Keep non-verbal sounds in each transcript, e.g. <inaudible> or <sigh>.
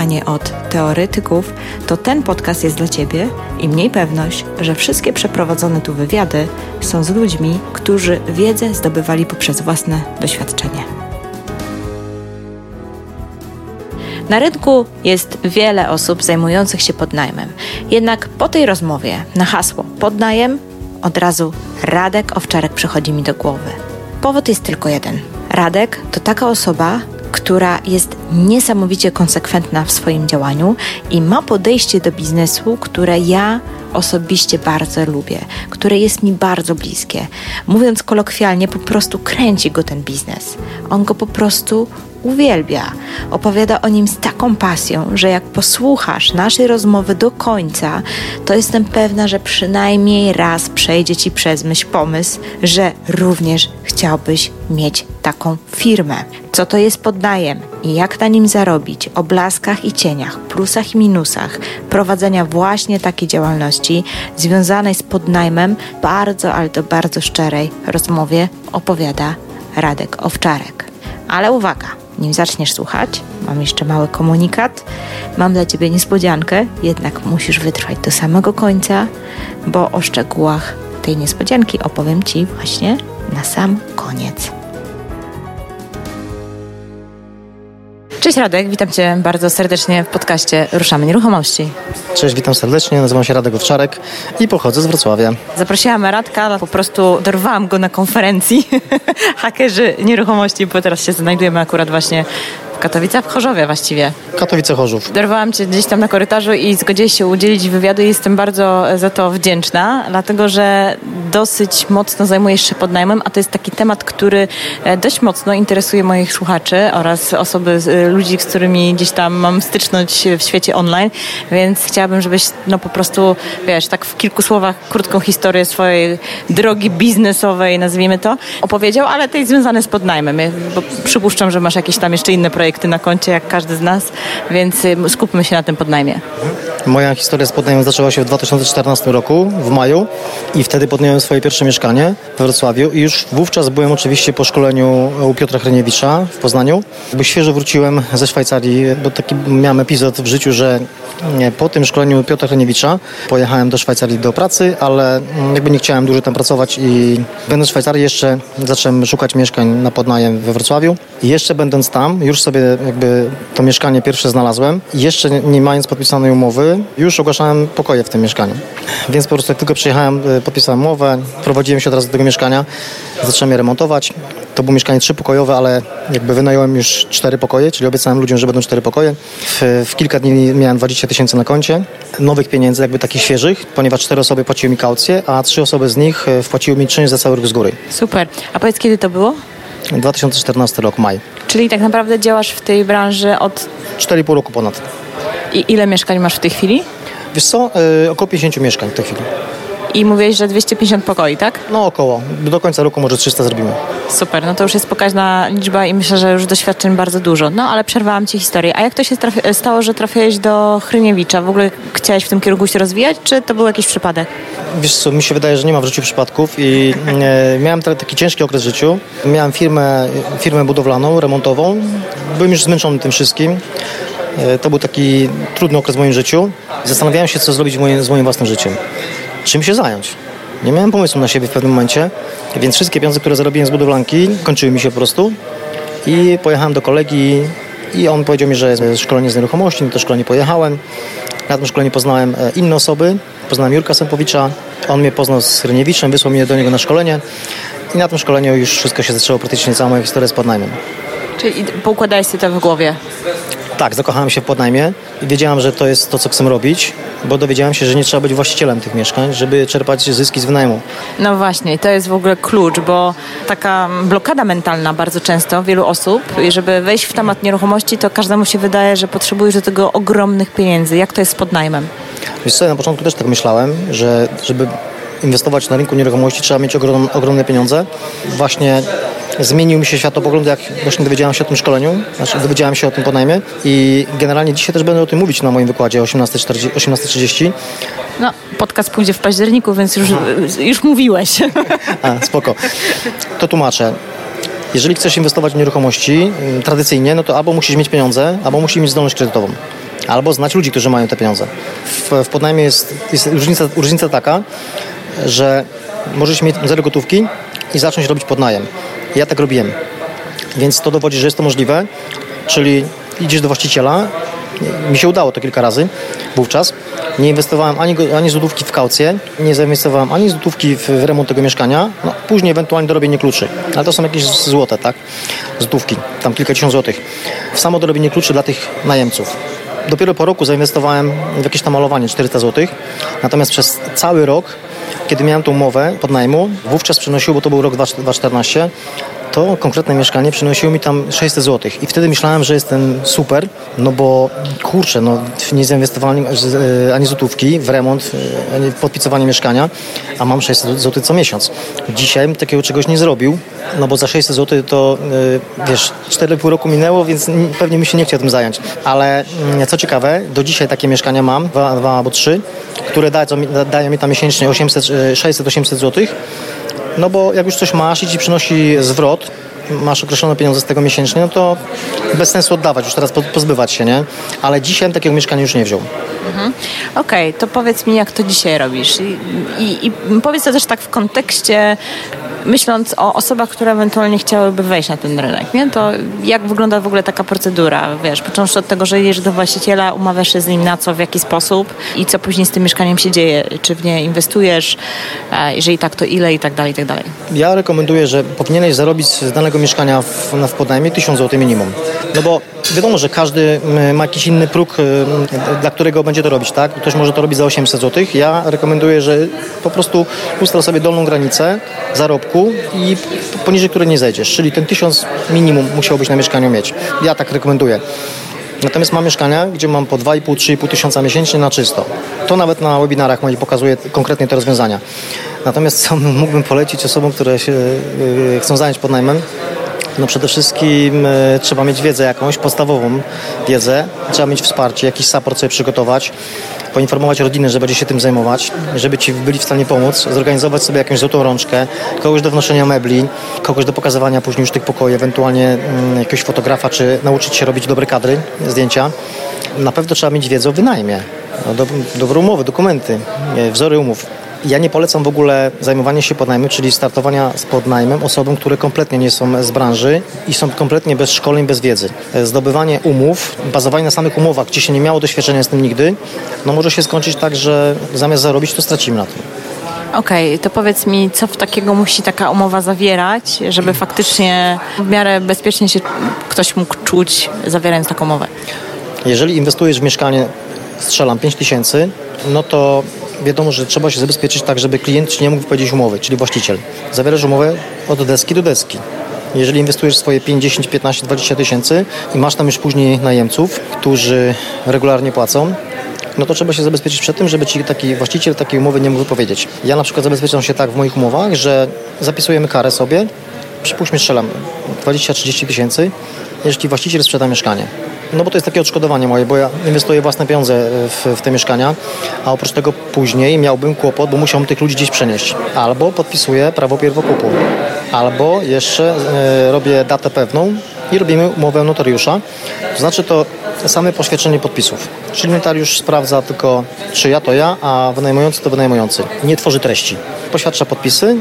a nie od teoretyków, to ten podcast jest dla Ciebie i mniej pewność, że wszystkie przeprowadzone tu wywiady są z ludźmi, którzy wiedzę zdobywali poprzez własne doświadczenie. Na rynku jest wiele osób zajmujących się podnajmem. Jednak po tej rozmowie na hasło podnajem od razu Radek Owczarek przychodzi mi do głowy. Powód jest tylko jeden. Radek to taka osoba, która jest niesamowicie konsekwentna w swoim działaniu i ma podejście do biznesu, które ja osobiście bardzo lubię, które jest mi bardzo bliskie. Mówiąc kolokwialnie, po prostu kręci go ten biznes. On go po prostu uwielbia. Opowiada o nim z taką pasją, że jak posłuchasz naszej rozmowy do końca, to jestem pewna, że przynajmniej raz przejdzie ci przez myśl pomysł, że również chciałbyś mieć taką firmę. Co to jest podnajem i jak na nim zarobić, o blaskach i cieniach, plusach i minusach prowadzenia właśnie takiej działalności związanej z podnajmem, bardzo, ale to bardzo szczerej rozmowie opowiada Radek Owczarek. Ale uwaga! Nim zaczniesz słuchać, mam jeszcze mały komunikat. Mam dla Ciebie niespodziankę, jednak musisz wytrwać do samego końca, bo o szczegółach tej niespodzianki opowiem Ci właśnie na sam koniec. Cześć Radek, witam Cię bardzo serdecznie w podcaście Ruszamy Nieruchomości. Cześć, witam serdecznie, nazywam się Radek Owczarek i pochodzę z Wrocławia. Zaprosiłam Radka, po prostu dorwałam go na konferencji <laughs> hakerzy nieruchomości, bo teraz się znajdujemy akurat właśnie Katowice? W Chorzowie właściwie. Katowice Chorzów. Dorwałam cię gdzieś tam na korytarzu i zgodziłeś się udzielić wywiadu i jestem bardzo za to wdzięczna, dlatego że dosyć mocno zajmujesz się podnajmem, a to jest taki temat, który e, dość mocno interesuje moich słuchaczy oraz osoby, e, ludzi, z którymi gdzieś tam mam styczność w świecie online, więc chciałabym, żebyś no po prostu, wiesz, tak w kilku słowach krótką historię swojej drogi biznesowej, nazwijmy to, opowiedział, ale tej związane z podnajmem, bo przypuszczam, że masz jakieś tam jeszcze inne projekty projekty na koncie, jak każdy z nas, więc skupmy się na tym podnajmie. Moja historia z podnajmem zaczęła się w 2014 roku, w maju i wtedy podjąłem swoje pierwsze mieszkanie we Wrocławiu i już wówczas byłem oczywiście po szkoleniu u Piotra Hreniewicza w Poznaniu. Bo świeżo wróciłem ze Szwajcarii, bo taki miałem epizod w życiu, że po tym szkoleniu Piotra Hreniewicza pojechałem do Szwajcarii do pracy, ale mm, jakby nie chciałem dłużej tam pracować i będąc w Szwajcarii jeszcze zacząłem szukać mieszkań na podnajem we Wrocławiu. I jeszcze będąc tam, już sobie jakby to mieszkanie pierwsze znalazłem. Jeszcze nie mając podpisanej umowy, już ogłaszałem pokoje w tym mieszkaniu. Więc po prostu jak tylko przyjechałem, e, podpisałem umowę, prowadziłem się od razu do tego mieszkania, zacząłem je remontować. To było mieszkanie trzypokojowe, ale jakby wynająłem już cztery pokoje, czyli obiecałem ludziom, że będą cztery pokoje. W, w kilka dni miałem 20 tysięcy na koncie, nowych pieniędzy, jakby takich świeżych, ponieważ cztery osoby płaciły mi kaucję, a trzy osoby z nich e, wpłaciły mi część za cały rok z góry. Super. A powiedz, kiedy to było? 2014 rok, maj. Czyli tak naprawdę działasz w tej branży od... 4,5 roku ponad. I ile mieszkań masz w tej chwili? Wiesz co, yy, około 50 mieszkań w tej chwili. I mówiłeś, że 250 pokoi, tak? No około. Do końca roku może 300 zrobimy. Super, no to już jest pokaźna liczba i myślę, że już doświadczeń bardzo dużo. No ale przerwałam Ci historię. A jak to się stało, że trafiłeś do Chryniewicza? W ogóle chciałeś w tym kierunku się rozwijać, czy to był jakiś przypadek? Wiesz co, mi się wydaje, że nie ma w życiu przypadków i e, miałem taki ciężki okres w życiu. Miałem firmę, firmę budowlaną, remontową. Byłem już zmęczony tym wszystkim. E, to był taki trudny okres w moim życiu. Zastanawiałem się, co zrobić moim, z moim własnym życiem czym się zająć. Nie miałem pomysłu na siebie w pewnym momencie, więc wszystkie pieniądze, które zarobiłem z budowlanki, kończyły mi się po prostu. I pojechałem do kolegi i on powiedział mi, że jest szkolenie z nieruchomości, no to szkolenie pojechałem. Na tym szkoleniu poznałem e, inne osoby. Poznałem Jurka Sępowicza, on mnie poznał z Ryniewiczem, wysłał mnie do niego na szkolenie i na tym szkoleniu już wszystko się zaczęło, praktycznie cała moja historia z podnajmem. Czyli poukładałeś sobie to w głowie? Tak, zakochałem się w podnajmie i wiedziałem, że to jest to, co chcę robić, bo dowiedziałem się, że nie trzeba być właścicielem tych mieszkań, żeby czerpać zyski z wynajmu. No właśnie, to jest w ogóle klucz, bo taka blokada mentalna bardzo często wielu osób, i żeby wejść w temat nieruchomości, to każdemu się wydaje, że potrzebujesz do tego ogromnych pieniędzy. Jak to jest z podnajmem? Wiesz co, na początku też tak myślałem, że żeby inwestować na rynku nieruchomości, trzeba mieć ogrom, ogromne pieniądze. Właśnie zmienił mi się światopogląd, jak właśnie dowiedziałem się o tym szkoleniu, znaczy dowiedziałem się o tym podnajmie i generalnie dzisiaj też będę o tym mówić na moim wykładzie o 18.30. 18.30. No, podcast pójdzie w październiku, więc już, już mówiłeś. A, spoko. To tłumaczę. Jeżeli chcesz inwestować w nieruchomości y, tradycyjnie, no to albo musisz mieć pieniądze, albo musisz mieć zdolność kredytową. Albo znać ludzi, którzy mają te pieniądze. W, w podnajmie jest, jest różnica, różnica taka, że możesz mieć zero gotówki i zacząć robić podnajem. Ja tak robiłem. Więc to dowodzi, że jest to możliwe, czyli idziesz do właściciela, mi się udało to kilka razy wówczas. Nie inwestowałem ani, ani złotówki w kaucję, nie zainwestowałem ani złotówki w, w remont tego mieszkania. No, później ewentualnie dorobienie kluczy, ale to są jakieś złote, tak? Złotówki, tam kilkadziesiąt złotych. W samo dorobienie kluczy dla tych najemców. Dopiero po roku zainwestowałem w jakieś tam malowanie 400 złotych, natomiast przez cały rok kiedy miałem tą umowę podnajmu, wówczas przynosiło, bo to był rok 2014, to konkretne mieszkanie przynosiło mi tam 600 zł. I wtedy myślałem, że jestem super, no bo kurczę, no nie zainwestowałem e, ani złotówki w remont, e, ani w podpicowanie mieszkania, a mam 600 zł co miesiąc. Dzisiaj bym takiego czegoś nie zrobił, no bo za 600 zł to e, wiesz, 4,5 roku minęło, więc pewnie mi się nie chciał tym zająć. Ale mm, co ciekawe, do dzisiaj takie mieszkania mam, dwa, dwa albo trzy, które dają, dają mi tam miesięcznie 600-800 zł no bo jak już coś masz i ci przynosi zwrot, masz określone pieniądze z tego miesięcznie, no to bez sensu oddawać, już teraz pozbywać się, nie? Ale dzisiaj takiego mieszkania już nie wziął. Mhm. Okej, okay, to powiedz mi, jak to dzisiaj robisz. I, i, I, powiedz to też tak w kontekście myśląc o osobach, które ewentualnie chciałyby wejść na ten rynek, nie? to jak wygląda w ogóle taka procedura? Wiesz, począwszy od tego, że jedziesz do właściciela, umawiasz się z nim na co, w jaki sposób i co później z tym mieszkaniem się dzieje? Czy w nie inwestujesz? Jeżeli tak, to ile i tak dalej, i tak dalej. Ja rekomenduję, że powinieneś zarobić z danego mieszkania w, w podnajmie 1000 zł minimum. No bo wiadomo, że każdy ma jakiś inny próg, dla którego będzie to robić, tak? Ktoś może to robić za 800 zł. Ja rekomenduję, że po prostu ustal sobie dolną granicę zarobku i poniżej której nie zejdziesz. Czyli ten 1000 minimum musiałbyś na mieszkaniu mieć. Ja tak rekomenduję. Natomiast mam mieszkania, gdzie mam po 2,5-3,5 tysiąca miesięcznie na czysto. To nawet na webinarach moich pokazuje konkretnie te rozwiązania. Natomiast co <laughs> mógłbym polecić osobom, które się y, chcą zająć podnajmem, no przede wszystkim e, trzeba mieć wiedzę jakąś, podstawową wiedzę, trzeba mieć wsparcie, jakiś support sobie przygotować, poinformować rodzinę, że będzie się tym zajmować, żeby ci byli w stanie pomóc, zorganizować sobie jakąś złotą rączkę, kogoś do wnoszenia mebli, kogoś do pokazywania później już tych pokoi, ewentualnie mm, jakiegoś fotografa, czy nauczyć się robić dobre kadry, zdjęcia. Na pewno trzeba mieć wiedzę o wynajmie, no, do, dobre umowy, dokumenty, wzory umów. Ja nie polecam w ogóle zajmowania się podnajmem, czyli startowania z podnajmem osobom, które kompletnie nie są z branży i są kompletnie bez szkoleń, bez wiedzy. Zdobywanie umów, bazowanie na samych umowach, gdzie się nie miało doświadczenia z tym nigdy, no może się skończyć tak, że zamiast zarobić, to stracimy na tym. Okej, okay, to powiedz mi, co w takiego musi taka umowa zawierać, żeby faktycznie w miarę bezpiecznie się ktoś mógł czuć, zawierając taką umowę? Jeżeli inwestujesz w mieszkanie, strzelam 5 tysięcy, no to wiadomo, że trzeba się zabezpieczyć tak, żeby klient nie mógł wypowiedzieć umowy, czyli właściciel. Zawierasz umowę od deski do deski. Jeżeli inwestujesz swoje 5, 10, 15, 20 tysięcy i masz tam już później najemców, którzy regularnie płacą, no to trzeba się zabezpieczyć przed tym, żeby ci taki właściciel takiej umowy nie mógł wypowiedzieć. Ja na przykład zabezpieczam się tak w moich umowach, że zapisujemy karę sobie, przypuśćmy strzelam 20-30 tysięcy, jeżeli właściciel sprzeda mieszkanie. No bo to jest takie odszkodowanie moje, bo ja inwestuję własne pieniądze w, w te mieszkania, a oprócz tego później miałbym kłopot, bo musiałbym tych ludzi gdzieś przenieść. Albo podpisuję prawo pierwokupu, albo jeszcze e, robię datę pewną i robimy umowę notariusza. To znaczy to same poświadczenie podpisów. Czyli notariusz sprawdza tylko, czy ja to ja, a wynajmujący to wynajmujący. Nie tworzy treści. Poświadcza podpisy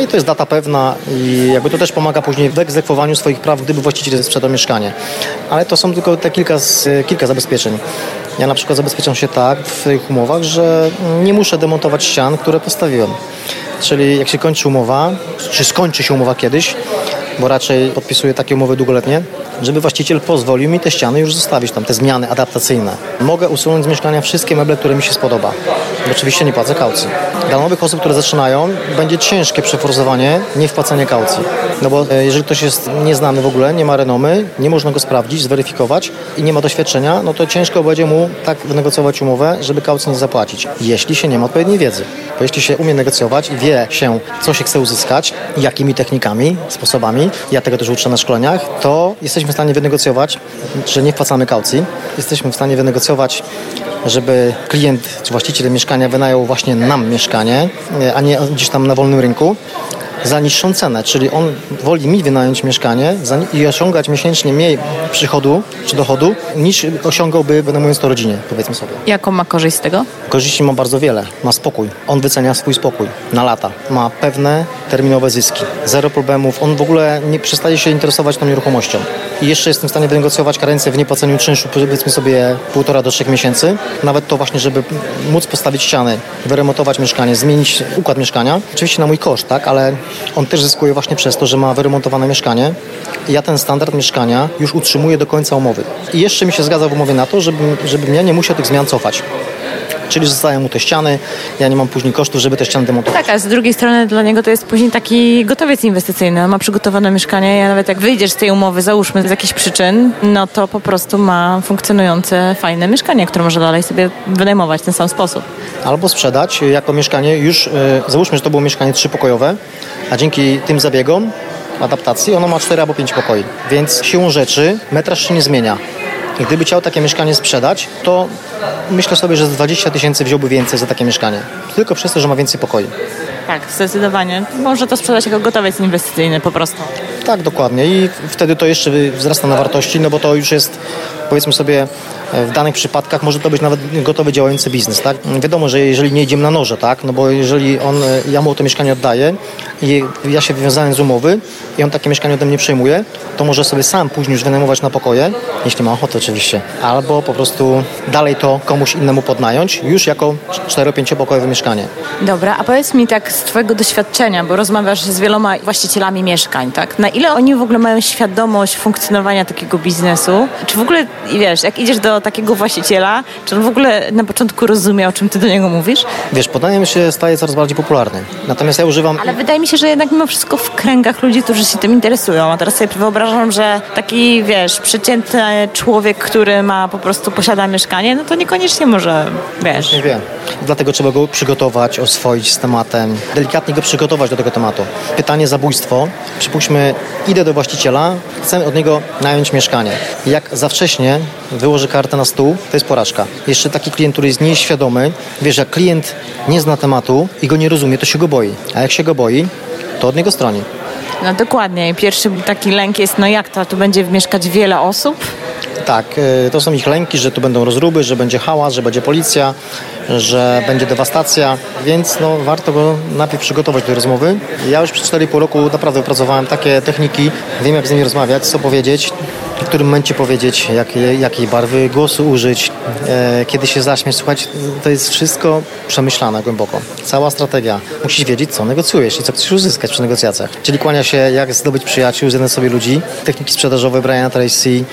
i to jest data pewna i jakby to też pomaga później w egzekwowaniu swoich praw, gdyby właściciel sprzedał mieszkanie. Ale to są tylko te kilka, kilka zabezpieczeń. Ja na przykład zabezpieczam się tak w tych umowach, że nie muszę demontować ścian, które postawiłem. Czyli jak się kończy umowa, czy skończy się umowa kiedyś, bo raczej podpisuję takie umowy długoletnie, żeby właściciel pozwolił mi te ściany już zostawić tam, te zmiany adaptacyjne. Mogę usunąć z mieszkania wszystkie meble, które mi się spodoba. Oczywiście nie płacę kaucji. Dla nowych osób, które zaczynają, będzie ciężkie przeforsowanie niewpłacenie kaucji. No bo e, jeżeli ktoś jest nieznany w ogóle, nie ma renomy, nie można go sprawdzić, zweryfikować i nie ma doświadczenia, no to ciężko będzie mu tak wynegocjować umowę, żeby kaucji nie zapłacić, jeśli się nie ma odpowiedniej wiedzy. Bo jeśli się umie negocjować i wie się, co się chce uzyskać, jakimi technikami, sposobami, ja tego też uczę na szkoleniach, to jesteśmy w stanie wynegocjować, że nie wpłacamy kaucji. Jesteśmy w stanie wynegocjować, żeby klient czy właściciel mieszkania wynajął właśnie nam mieszkanie, a nie gdzieś tam na wolnym rynku za niższą cenę, czyli on woli mi wynająć mieszkanie i osiągać miesięcznie mniej przychodu czy dochodu, niż osiągałby wynajmując to rodzinie, powiedzmy sobie. Jaką ma korzyść z tego? Korzyści ma bardzo wiele. Ma spokój. On wycenia swój spokój na lata. Ma pewne terminowe zyski. Zero problemów. On w ogóle nie przestaje się interesować tą nieruchomością. I jeszcze jestem w stanie wynegocjować karencję w niepłaceniu czynszu, powiedzmy sobie półtora do trzech miesięcy. Nawet to właśnie, żeby móc postawić ściany, wyremontować mieszkanie, zmienić układ mieszkania. Oczywiście na mój koszt, tak, ale on też zyskuje właśnie przez to, że ma wyremontowane mieszkanie. Ja ten standard mieszkania już utrzymuję do końca umowy. I jeszcze mi się zgadza w umowie na to, żebym, żebym ja nie musiał tych zmian cofać czyli zostają mu te ściany, ja nie mam później kosztów, żeby te ściany demontować. Tak, a z drugiej strony dla niego to jest później taki gotowiec inwestycyjny, on ma przygotowane mieszkanie, ja nawet jak wyjdziesz z tej umowy, załóżmy z jakichś przyczyn, no to po prostu ma funkcjonujące, fajne mieszkanie, które może dalej sobie wynajmować w ten sam sposób. Albo sprzedać jako mieszkanie już, yy, załóżmy, że to było mieszkanie trzypokojowe, a dzięki tym zabiegom adaptacji ono ma 4 albo 5 pokoi, więc siłą rzeczy metraż się nie zmienia. Gdyby chciał takie mieszkanie sprzedać, to myślę sobie, że z 20 tysięcy wziąłby więcej za takie mieszkanie. Tylko przez to, że ma więcej pokoi. Tak, zdecydowanie. Może to sprzedać jako gotowiec inwestycyjny po prostu. Tak, dokładnie. I wtedy to jeszcze wzrasta na wartości, no bo to już jest, powiedzmy sobie, w danych przypadkach może to być nawet gotowy działający biznes, tak? Wiadomo, że jeżeli nie idziemy na noże, tak? No bo jeżeli on, ja mu to mieszkanie oddaję i ja się wywiązałem z umowy i on takie mieszkanie ode mnie przejmuje, to może sobie sam później już wynajmować na pokoje, jeśli ma ochotę oczywiście, albo po prostu dalej to komuś innemu podnająć, już jako 4-5 pokojowe mieszkanie. Dobra, a powiedz mi tak z Twojego doświadczenia, bo rozmawiasz z wieloma właścicielami mieszkań, tak? Na ile oni w ogóle mają świadomość funkcjonowania takiego biznesu? Czy w ogóle, wiesz, jak idziesz do takiego właściciela, czy on w ogóle na początku rozumie, o czym ty do niego mówisz? Wiesz, podnajem się staje coraz bardziej popularny. Natomiast ja używam... Ale wydaje mi się, że jednak mimo wszystko w kręgach ludzi, którzy się tym interesują. A teraz sobie wyobrażam, że taki, wiesz, przeciętny człowiek, który ma po prostu, posiada mieszkanie, no to niekoniecznie może, wiesz... Nie wiem. Dlatego trzeba go przygotować, oswoić z tematem, delikatnie go przygotować do tego tematu. Pytanie zabójstwo. Przypuśćmy, idę do właściciela, chcę od niego nająć mieszkanie. Jak za wcześnie wyłoży kartę na stół, to jest porażka. Jeszcze taki klient, który jest nieświadomy, wiesz, jak klient nie zna tematu i go nie rozumie, to się go boi. A jak się go boi, to od niego stroni. No dokładnie. Pierwszy taki lęk jest, no jak to, tu będzie mieszkać wiele osób? Tak, y, to są ich lęki, że tu będą rozruby, że będzie hałas, że będzie policja, że będzie dewastacja, więc no, warto go najpierw przygotować do rozmowy. Ja już przez 4,5 roku naprawdę opracowałem takie techniki, wiem jak z nimi rozmawiać, co powiedzieć, którym momencie powiedzieć, jakie, jakiej barwy głosu użyć, e, kiedy się zaśmieć. Słuchać, to jest wszystko przemyślane głęboko. Cała strategia. Musisz wiedzieć, co negocjujesz i co chcesz uzyskać przy negocjacjach. Czyli kłania się, jak zdobyć przyjaciół, zjednać sobie ludzi, techniki sprzedażowe Briana Tracy,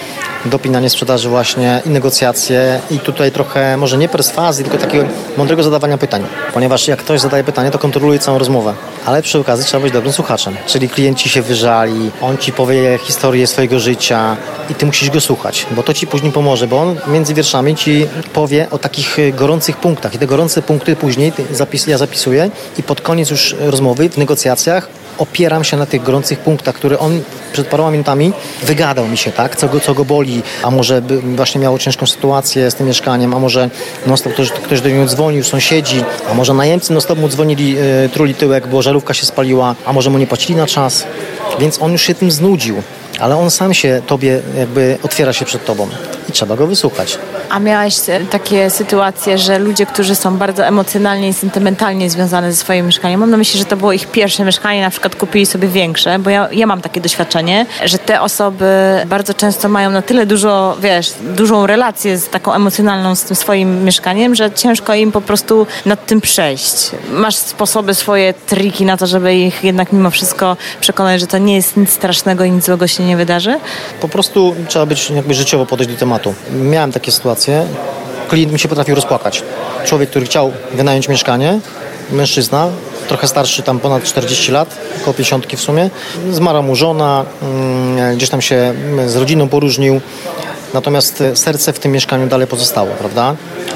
dopinanie sprzedaży właśnie i negocjacje i tutaj trochę, może nie perswazji, tylko takiego mądrego zadawania pytań. Ponieważ jak ktoś zadaje pytanie, to kontroluje całą rozmowę. Ale przy okazji trzeba być dobrym słuchaczem. Czyli klienci się wyżali, on ci powie historię swojego życia, i ty musisz go słuchać, bo to ci później pomoże, bo on między wierszami ci powie o takich y, gorących punktach. I te gorące punkty później zapis, ja zapisuję i pod koniec już rozmowy w negocjacjach opieram się na tych gorących punktach, które on przed paroma minutami wygadał mi się, tak, co go, co go boli, a może właśnie miało ciężką sytuację z tym mieszkaniem, a może no ktoś, ktoś do niego dzwonił, sąsiedzi, a może najemcy no mu dzwonili, y, truli tyłek, bo żarówka się spaliła, a może mu nie płacili na czas, więc on już się tym znudził ale on sam się tobie jakby otwiera się przed tobą i trzeba go wysłuchać. A miałeś takie sytuacje, że ludzie, którzy są bardzo emocjonalnie i sentymentalnie związani ze swoim mieszkaniem, mam na myśli, że to było ich pierwsze mieszkanie, na przykład kupili sobie większe, bo ja, ja mam takie doświadczenie, że te osoby bardzo często mają na tyle dużo, wiesz, dużą relację z taką emocjonalną z tym swoim mieszkaniem, że ciężko im po prostu nad tym przejść. Masz sposoby, swoje triki na to, żeby ich jednak mimo wszystko przekonać, że to nie jest nic strasznego i nic złego się się nie wydarzy? Po prostu trzeba być jakby życiowo podejść do tematu. Miałem takie sytuacje, klient mi się potrafił rozpłakać. Człowiek, który chciał wynająć mieszkanie, mężczyzna, trochę starszy, tam ponad 40 lat, około 50 w sumie. Zmarła mu żona, mm, gdzieś tam się z rodziną poróżnił, natomiast serce w tym mieszkaniu dalej pozostało, prawda?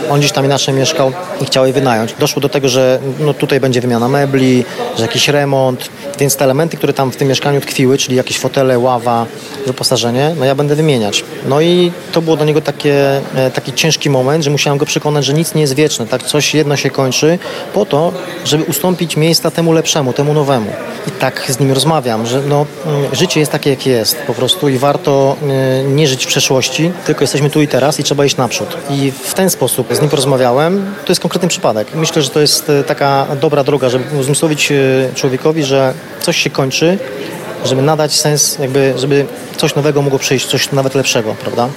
On gdzieś tam inaczej mieszkał i chciał je wynająć. Doszło do tego, że no tutaj będzie wymiana mebli, że jakiś remont, więc te elementy, które tam w tym mieszkaniu tkwiły, czyli jakieś fotele, ława, wyposażenie, no ja będę wymieniać. No i to było dla niego takie, e, taki ciężki moment, że musiałem go przekonać, że nic nie jest wieczne, tak? Coś jedno się kończy po to, żeby ustąpić miejsca temu lepszemu, temu nowemu. I tak z nim rozmawiam, że no, mm, życie jest takie, jakie jest po prostu i warto e, nie żyć w przeszłości, tylko jesteśmy tu i teraz i trzeba iść naprzód. I w ten sposób z nim porozmawiałem. To jest konkretny przypadek. Myślę, że to jest e, taka dobra droga, żeby uzmysłowić człowiekowi, że coś się kończy, żeby nadać sens, jakby, żeby coś nowego mogło przyjść, coś nawet lepszego, prawda?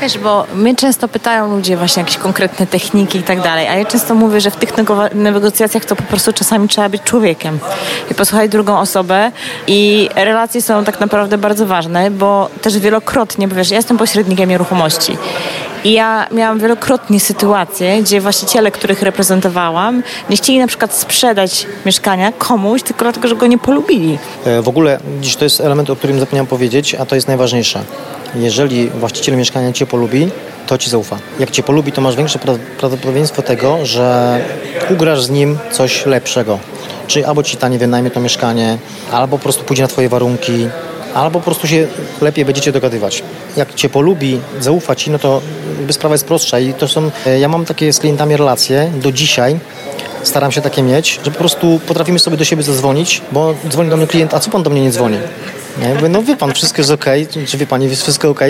Wiesz, bo mnie często pytają ludzie właśnie jakieś konkretne techniki i tak dalej, a ja często mówię, że w tych negocjacjach to po prostu czasami trzeba być człowiekiem i posłuchać drugą osobę i relacje są tak naprawdę bardzo ważne, bo też wielokrotnie, bo wiesz, ja jestem pośrednikiem nieruchomości i ja miałam wielokrotnie sytuacje, gdzie właściciele, których reprezentowałam, nie chcieli na przykład sprzedać mieszkania komuś, tylko dlatego, że go nie polubili. E, w ogóle dziś to jest element, o którym zapomniałem powiedzieć, a to jest najważniejsze. Jeżeli właściciel mieszkania Cię polubi, to Ci zaufa. Jak Cię polubi, to masz większe prawdopodobieństwo tego, że ugrasz z nim coś lepszego. Czyli albo Ci tanie wynajmie to mieszkanie, albo po prostu pójdzie na Twoje warunki, albo po prostu się lepiej będziecie dogadywać. Jak cię polubi, zaufa ci, no to sprawa jest prostsza i to są, e, ja mam takie z klientami relacje do dzisiaj, staram się takie mieć, że po prostu potrafimy sobie do siebie zadzwonić, bo dzwoni do mnie klient, a co pan do mnie nie dzwoni? Nie? Mówię, no wie pan, wszystko jest ok, czy wie pani, jest wszystko ok,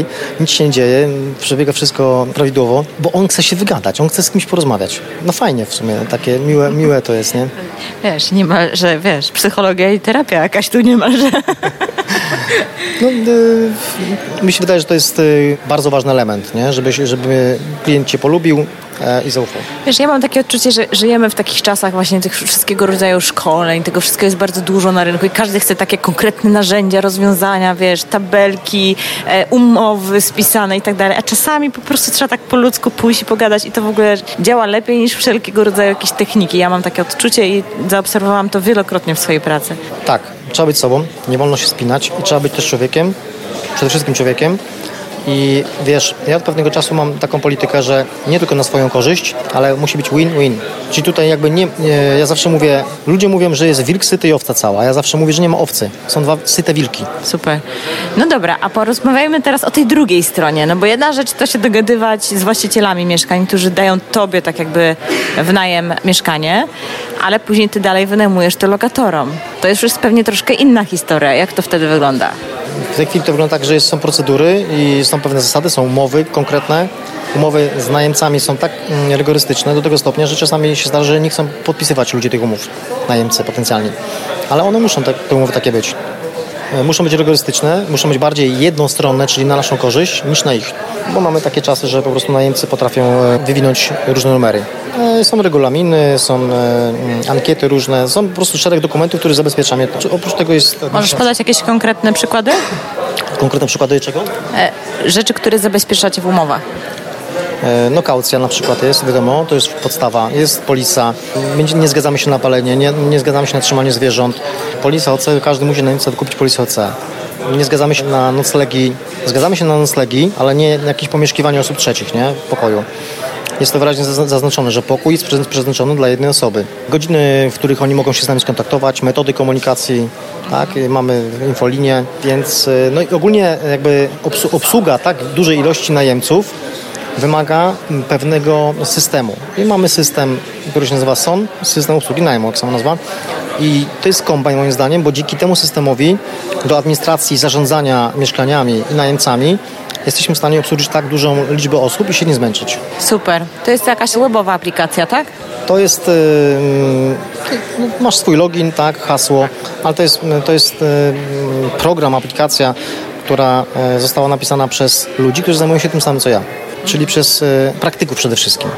nic się nie dzieje, przebiega wszystko prawidłowo, bo on chce się wygadać, on chce z kimś porozmawiać. No fajnie w sumie, takie miłe, miłe to jest, nie? Wiesz, nie ma, że wiesz, psychologia i terapia jakaś tu nie ma, że... No, y, mi się wydaje, że to jest y, bardzo ważny element, nie? Żeby, żeby klient cię polubił, i zaufał. Wiesz, ja mam takie odczucie, że żyjemy w takich czasach właśnie tych wszystkiego rodzaju szkoleń, tego wszystkiego jest bardzo dużo na rynku i każdy chce takie konkretne narzędzia, rozwiązania, wiesz, tabelki, e, umowy spisane i tak dalej, a czasami po prostu trzeba tak po ludzku pójść i pogadać i to w ogóle działa lepiej niż wszelkiego rodzaju jakieś techniki. Ja mam takie odczucie i zaobserwowałam to wielokrotnie w swojej pracy. Tak, trzeba być sobą, nie wolno się spinać i trzeba być też człowiekiem, przede wszystkim człowiekiem, i wiesz, ja od pewnego czasu mam taką politykę, że nie tylko na swoją korzyść, ale musi być win-win. Czyli tutaj jakby nie, nie, ja zawsze mówię, ludzie mówią, że jest wilk syty i owca cała. Ja zawsze mówię, że nie ma owcy. Są dwa syte wilki. Super. No dobra, a porozmawiajmy teraz o tej drugiej stronie. No bo jedna rzecz to się dogadywać z właścicielami mieszkań, którzy dają tobie tak jakby w najem mieszkanie, ale później ty dalej wynajmujesz to lokatorom. To jest już pewnie troszkę inna historia. Jak to wtedy wygląda? W tej chwili to wygląda tak, że jest, są procedury i są pewne zasady, są umowy konkretne. Umowy z najemcami są tak mm, rygorystyczne do tego stopnia, że czasami się zdarza, że nie chcą podpisywać ludzie tych umów, najemcy potencjalni. Ale one muszą te, te umowy takie być. E, muszą być rygorystyczne, muszą być bardziej jednostronne, czyli na naszą korzyść, niż na ich. Bo mamy takie czasy, że po prostu najemcy potrafią e, wywinąć różne numery. E, są regulaminy, są mm, ankiety różne, są po prostu szereg dokumentów, które zabezpieczamy. Oprócz tego jest... Możesz podać jakieś konkretne przykłady? Konkretne przykłady czego? Rzeczy, które zabezpieczacie w umowach. E, no kaucja na przykład jest, wiadomo, to jest podstawa. Jest polisa, nie zgadzamy się na palenie, nie, nie zgadzamy się na trzymanie zwierząt. Polisa OC, każdy musi na Niemca wykupić polisę OC. Nie zgadzamy się na noclegi, zgadzamy się na noclegi, ale nie jakieś pomieszkiwanie osób trzecich, nie, w pokoju. Jest to wyraźnie zaznaczone, że pokój jest przeznaczony dla jednej osoby. Godziny, w których oni mogą się z nami skontaktować, metody komunikacji, tak, mamy infolinię, więc e, no i ogólnie jakby obsługa tak dużej ilości najemców wymaga pewnego systemu. I mamy system, który się nazywa SON, system obsługi najmu, jak sama nazwa. I to jest kombajn moim zdaniem, bo dzięki temu systemowi do administracji zarządzania mieszkaniami i najemcami jesteśmy w stanie obsłużyć tak dużą liczbę osób i się nie zmęczyć. Super. To jest jakaś webowa aplikacja, tak? To jest, yy, masz swój login, tak, hasło, ale to jest, to jest yy, program, aplikacja, która yy, została napisana przez ludzi, którzy zajmują się tym samym co ja czyli przez e, praktyków przede wszystkim.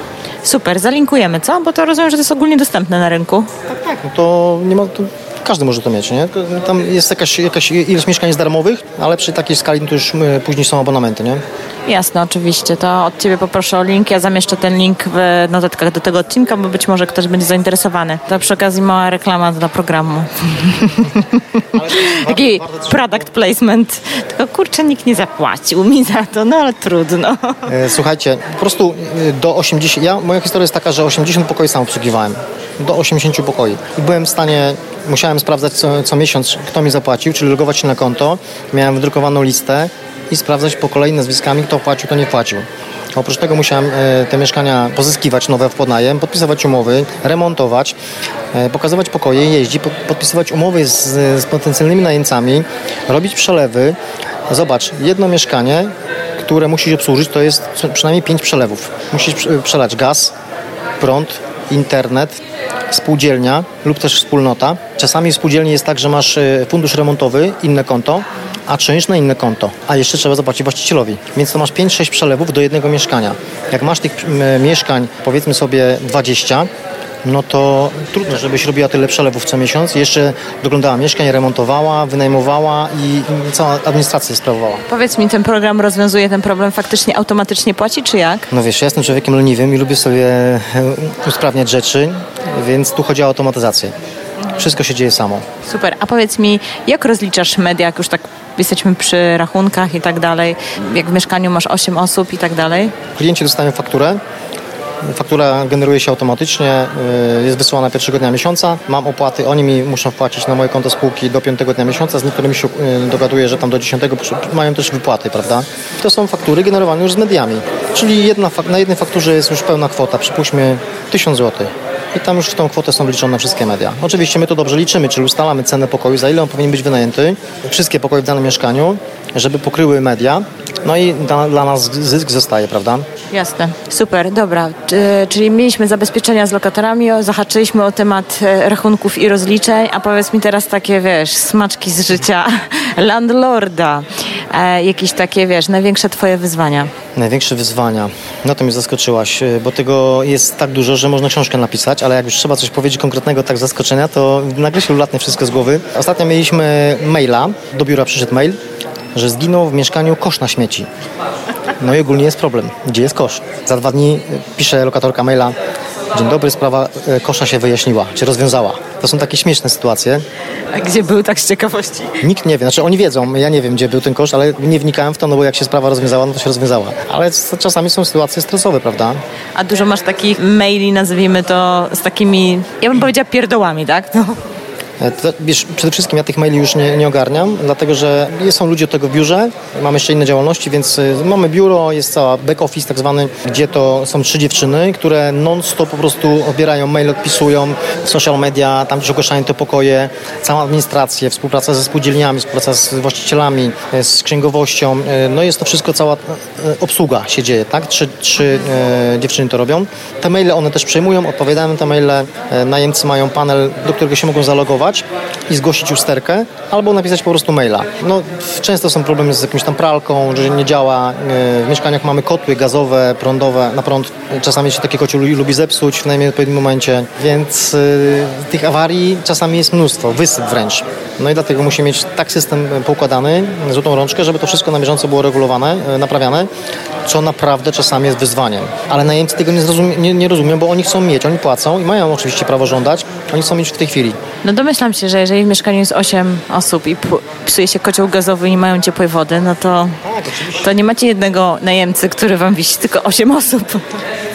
Super, zalinkujemy, co? Bo to rozumiem, że to jest ogólnie dostępne na rynku. Tak, tak, no to nie ma, to każdy może to mieć, nie? Tam jest jakaś, jakaś ilość mieszkań jest darmowych, ale przy takiej skali to już y, później są abonamenty, nie? Jasne, oczywiście. To od Ciebie poproszę o link. Ja zamieszczę ten link w notatkach do tego odcinka, bo być może ktoś będzie zainteresowany. To przy okazji mała reklama dla programu. Taki product placement. Tylko kurczę, nikt nie zapłacił mi za to, no ale trudno. E, słuchajcie, po prostu e, do 80... Ja, moja historia jest taka, że 80 pokoi sam obsługiwałem. Do 80 pokoi. I byłem w stanie musiałem sprawdzać co, co, miesiąc, kto mi zapłacił, czyli logować się na konto. Miałem wydrukowaną listę i sprawdzać po kolei nazwiskami, kto płacił, kto nie płacił. Oprócz tego musiałem e, te mieszkania pozyskiwać nowe w podnajem, podpisywać umowy, remontować, e, pokazywać pokoje, jeździć, podpisywać umowy z, z potencjalnymi najemcami, robić przelewy. Zobacz, jedno mieszkanie, które musisz obsłużyć, to jest przynajmniej pięć przelewów. Musisz przelać gaz, prąd, internet, spółdzielnia lub też wspólnota. Czasami w spółdzielni jest tak, że masz e, fundusz remontowy, inne konto, a czynsz na inne konto, a jeszcze trzeba zapłacić właścicielowi. Więc to masz 5-6 przelewów do jednego mieszkania. Jak masz tych mieszkań, powiedzmy sobie 20, no to trudno, żebyś robiła tyle przelewów co miesiąc. Jeszcze doglądała mieszkań, remontowała, wynajmowała i cała administracja sprawowała. Powiedz mi, ten program rozwiązuje ten problem faktycznie automatycznie płaci, czy jak? No wiesz, ja jestem człowiekiem leniwym i lubię sobie e, usprawniać rzeczy, więc tu chodzi o automatyzację. Wszystko się dzieje samo. Super. A powiedz mi, jak rozliczasz media, jak już tak jesteśmy przy rachunkach i tak dalej, jak w mieszkaniu masz 8 osób i tak dalej? Klienci dostają fakturę, Faktura generuje się automatycznie, y, jest wysyłana pierwszego dnia miesiąca. Mam opłaty, oni mi muszą wpłacić na moje konto spółki do piątego dnia miesiąca. Z niektórymi się y, dogaduję, że tam do dziesiątego mają też wypłaty, prawda? To są faktury generowane już z mediami. Czyli jedna, na jednej fakturze jest już pełna kwota, przypuśćmy 1000 zł i tam już w tą kwotę są wliczone wszystkie media. Oczywiście my to dobrze liczymy, czyli ustalamy cenę pokoju, za ile on powinien być wynajęty, wszystkie pokoje w danym mieszkaniu, żeby pokryły media, no i dla, dla nas zysk zostaje, prawda? Jasne, super, dobra. Czyli mieliśmy zabezpieczenia z lokatorami, zahaczyliśmy o temat e, rachunków i rozliczeń, a powiedz mi teraz takie, wiesz, smaczki z życia <laughs> landlorda. E, jakieś takie, wiesz, największe twoje wyzwania? Największe wyzwania. No to mnie zaskoczyłaś, e, bo tego jest tak dużo, że można książkę napisać, ale jak już trzeba coś powiedzieć konkretnego, tak zaskoczenia, to nagle się ulatnie wszystko z głowy. Ostatnio mieliśmy maila, do biura przyszedł mail, że zginął w mieszkaniu kosz na śmieci. No i ogólnie jest problem. Gdzie jest kosz? Za dwa dni pisze lokatorka maila, Dzień dobry, sprawa e, kosza się wyjaśniła, czy rozwiązała. To są takie śmieszne sytuacje. A gdzie był tak z ciekawości? Nikt nie wie, znaczy oni wiedzą, ja nie wiem gdzie był ten kosz, ale nie wnikałem w to, no bo jak się sprawa rozwiązała, no to się rozwiązała. Ale czasami są sytuacje stresowe, prawda? A dużo masz takich maili, nazwijmy to, z takimi, ja bym powiedziała pierdołami, tak? No. E, wiesz, przede wszystkim ja tych maili już nie, nie ogarniam, dlatego że są ludzie od tego w biurze, mamy jeszcze inne działalności, więc e, mamy biuro, jest cała back office tak zwany, gdzie to są trzy dziewczyny, które non-stop po prostu odbierają mail, odpisują social media, tam gdzieś ogłaszają te pokoje, całą administrację, współpraca ze spółdzielniami, współpraca z właścicielami, e, z księgowością, no jest to wszystko, cała obsługa się dzieje, tak? Trzy, trzy e, dziewczyny to robią. Te maile one też przejmują, odpowiadają na te maile, najemcy mają panel, do którego się mogą zalogować, i zgłosić usterkę, albo napisać po prostu maila. No, często są problemy z jakąś tam pralką, że nie działa. W mieszkaniach mamy kotły gazowe, prądowe, na prąd. Czasami się takie kocie lubi zepsuć w najmniej momencie, więc y, tych awarii czasami jest mnóstwo, wysyp wręcz. No i dlatego musimy mieć tak system poukładany, złotą rączkę, żeby to wszystko na bieżąco było regulowane, naprawiane, co naprawdę czasami jest wyzwaniem. Ale najemcy tego nie, zrozumie, nie, nie rozumieją, bo oni chcą mieć, oni płacą i mają oczywiście prawo żądać, oni chcą mieć w tej chwili. No domyślam się, że jeżeli w mieszkaniu jest 8 osób i psuje się kocioł gazowy i nie mają ciepłej wody, no to, to nie macie jednego najemcy, który wam wisi, tylko 8 osób.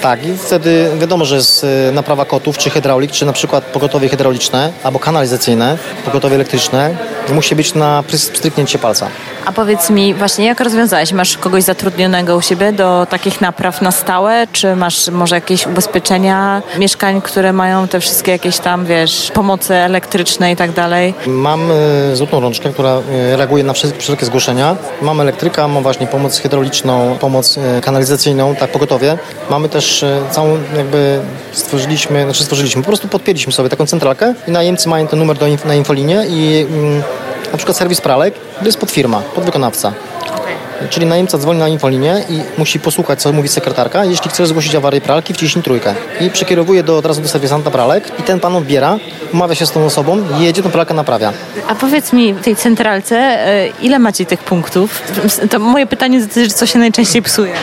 Tak, i wtedy wiadomo, że jest y, naprawa kotów, czy hydraulik, czy na przykład pogotowie hydrauliczne, albo kanalizacyjne, pogotowie elektryczne, musi być na stryknięcie palca. A powiedz mi właśnie, jak rozwiązałeś? Masz kogoś zatrudnionego u siebie do takich napraw na stałe? Czy masz może jakieś ubezpieczenia mieszkań, które mają te wszystkie jakieś tam, wiesz, pomocy elektryczne i tak dalej? Mam y, złotą rączkę, która y, reaguje na wszelkie zgłoszenia. Mam elektryka, mam właśnie pomoc hydrauliczną, pomoc y, kanalizacyjną, tak pogotowie. Mamy też całą jakby stworzyliśmy, znaczy stworzyliśmy, po prostu podpięliśmy sobie taką centralkę i najemcy mają ten numer do na infolinie i mm, na przykład serwis pralek, to jest pod firma, pod wykonawca. Czyli najemca dzwoni na infolinię i musi posłuchać, co mówi sekretarka. Jeśli chce zgłosić awarię pralki, wciśnij trójkę. I przekierowuje do, od razu do serwisanta pralek i ten pan odbiera, umawia się z tą osobą i jedzie, tą pralkę naprawia. A powiedz mi w tej centralce, e, ile macie tych punktów? To moje pytanie dotyczy, co się najczęściej psuje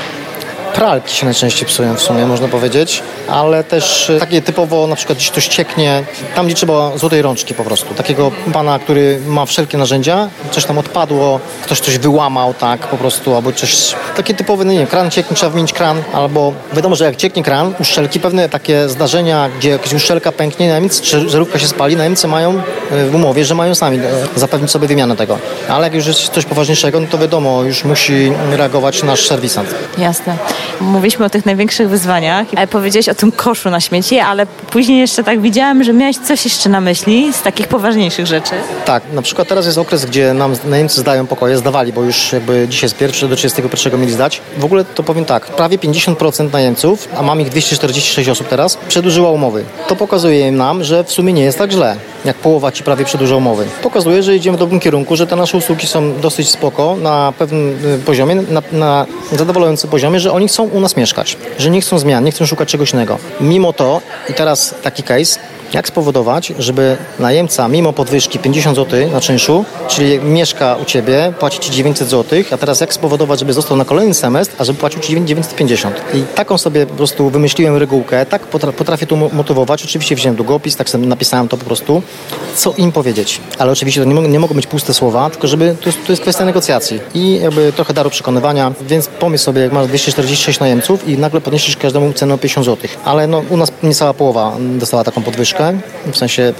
pralki się najczęściej psują w sumie, można powiedzieć, ale też e, takie typowo, na przykład gdzieś ktoś cieknie, tam gdzie trzeba złotej rączki po prostu. Takiego pana, który ma wszelkie narzędzia, coś tam odpadło, ktoś coś wyłamał, tak, po prostu, albo coś, takie typowe, no nie wiem, kran cieknie, trzeba wymienić kran, albo wiadomo, że jak cieknie kran, uszczelki, pewne takie zdarzenia, gdzie jakaś uszczelka pęknie, najemcy, czy żarówka się spali, najemcy mają e, w umowie, że mają sami e, zapewnić sobie wymianę tego. Ale jak już jest coś poważniejszego, no to wiadomo, już musi reagować nasz serwisant. Jasne. Mówiliśmy o tych największych wyzwaniach, ale powiedziałeś o tym koszu na śmieci, ale później jeszcze tak widziałam, że miałeś coś jeszcze na myśli z takich poważniejszych rzeczy. Tak, na przykład teraz jest okres, gdzie nam najemcy zdają pokoje, zdawali, bo już jakby dzisiaj jest pierwszy, do 31 mieli zdać. W ogóle to powiem tak, prawie 50% najemców, a mam ich 246 osób teraz, przedłużyła umowy. To pokazuje nam, że w sumie nie jest tak źle, jak połowa ci prawie przedłuża umowy. Pokazuje, że idziemy w dobrym kierunku, że te nasze usługi są dosyć spoko, na pewnym y, poziomie, na, na zadowalającym poziomie, że oni chcą u nas mieszkać, że nie chcą zmian, nie chcą szukać czegoś innego. Mimo to, i teraz taki case, jak spowodować, żeby najemca mimo podwyżki 50 zł na czynszu, czyli mieszka u Ciebie, płaci Ci 900 zł, a teraz jak spowodować, żeby został na kolejny semestr, a żeby płacił Ci 950. I taką sobie po prostu wymyśliłem regułkę, tak potrafię tu motywować. Oczywiście wziąłem długopis, tak sobie napisałem to po prostu, co im powiedzieć. Ale oczywiście to nie, mogą być puste słowa, tylko żeby, to jest, to jest kwestia negocjacji i jakby trochę daru przekonywania, więc pomyśl sobie, jak masz 246 najemców i nagle podniesiesz każdemu cenę o 50 zł. Ale no, u nas niecała połowa dostała taką podwyżkę, w sensie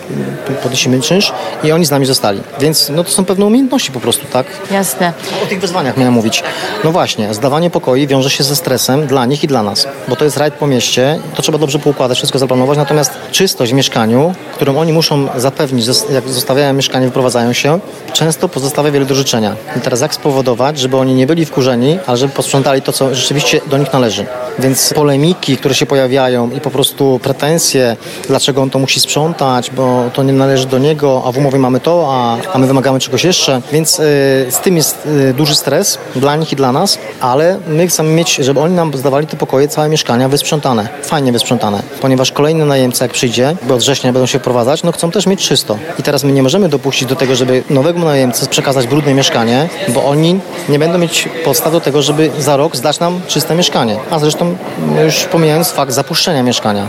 podnosimy czynsz i oni z nami zostali. Więc no to są pewne umiejętności po prostu, tak? Jasne. O tych wyzwaniach miałem mówić. No właśnie, zdawanie pokoi wiąże się ze stresem dla nich i dla nas, bo to jest rajd po mieście, to trzeba dobrze poukładać, wszystko zaplanować, natomiast czystość w mieszkaniu, którą oni muszą zapewnić, jak zostawiają mieszkanie, wyprowadzają się, często pozostawia wiele do życzenia. I teraz jak spowodować, żeby oni nie byli wkurzeni, ale żeby posprzątali to, co rzeczywiście do nich należy. Więc polemiki, które się pojawiają i po prostu pretensje, dlaczego on to musi sprzątać, bo to nie należy do niego, a w umowie mamy to, a, a my wymagamy czegoś jeszcze. Więc y, z tym jest y, duży stres dla nich i dla nas, ale my chcemy mieć, żeby oni nam zdawali te pokoje, całe mieszkania wysprzątane, fajnie wysprzątane, ponieważ kolejny najemca jak przyjdzie, bo od września będą się wprowadzać, no chcą też mieć czysto. I teraz my nie możemy dopuścić do tego, żeby nowego najemcy przekazać brudne mieszkanie, bo oni nie będą mieć podstaw do tego, żeby za rok zdać nam czyste mieszkanie. A zresztą już pomijając fakt zapuszczenia mieszkania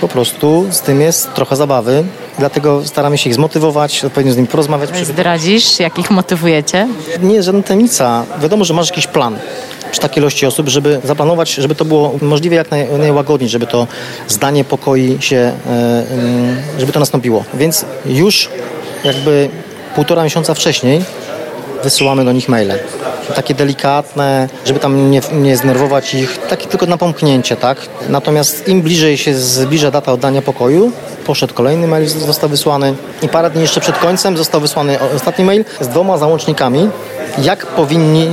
po prostu z tym jest trochę zabawy, dlatego staramy się ich zmotywować, odpowiednio z nimi porozmawiać. Zdradzisz, jak ich motywujecie? Nie jest żadna tajemnica. Wiadomo, że masz jakiś plan przy takiej ilości osób, żeby zaplanować, żeby to było możliwie jak naj, najłagodniej, żeby to zdanie pokoi się, e, żeby to nastąpiło. Więc już jakby półtora miesiąca wcześniej wysyłamy do nich maile. Takie delikatne, żeby tam nie, nie znerwować ich, takie tylko na pomknięcie, tak? Natomiast im bliżej się zbliża data oddania pokoju, poszedł kolejny mail, został wysłany i parę dni jeszcze przed końcem został wysłany ostatni mail z dwoma załącznikami, jak powinni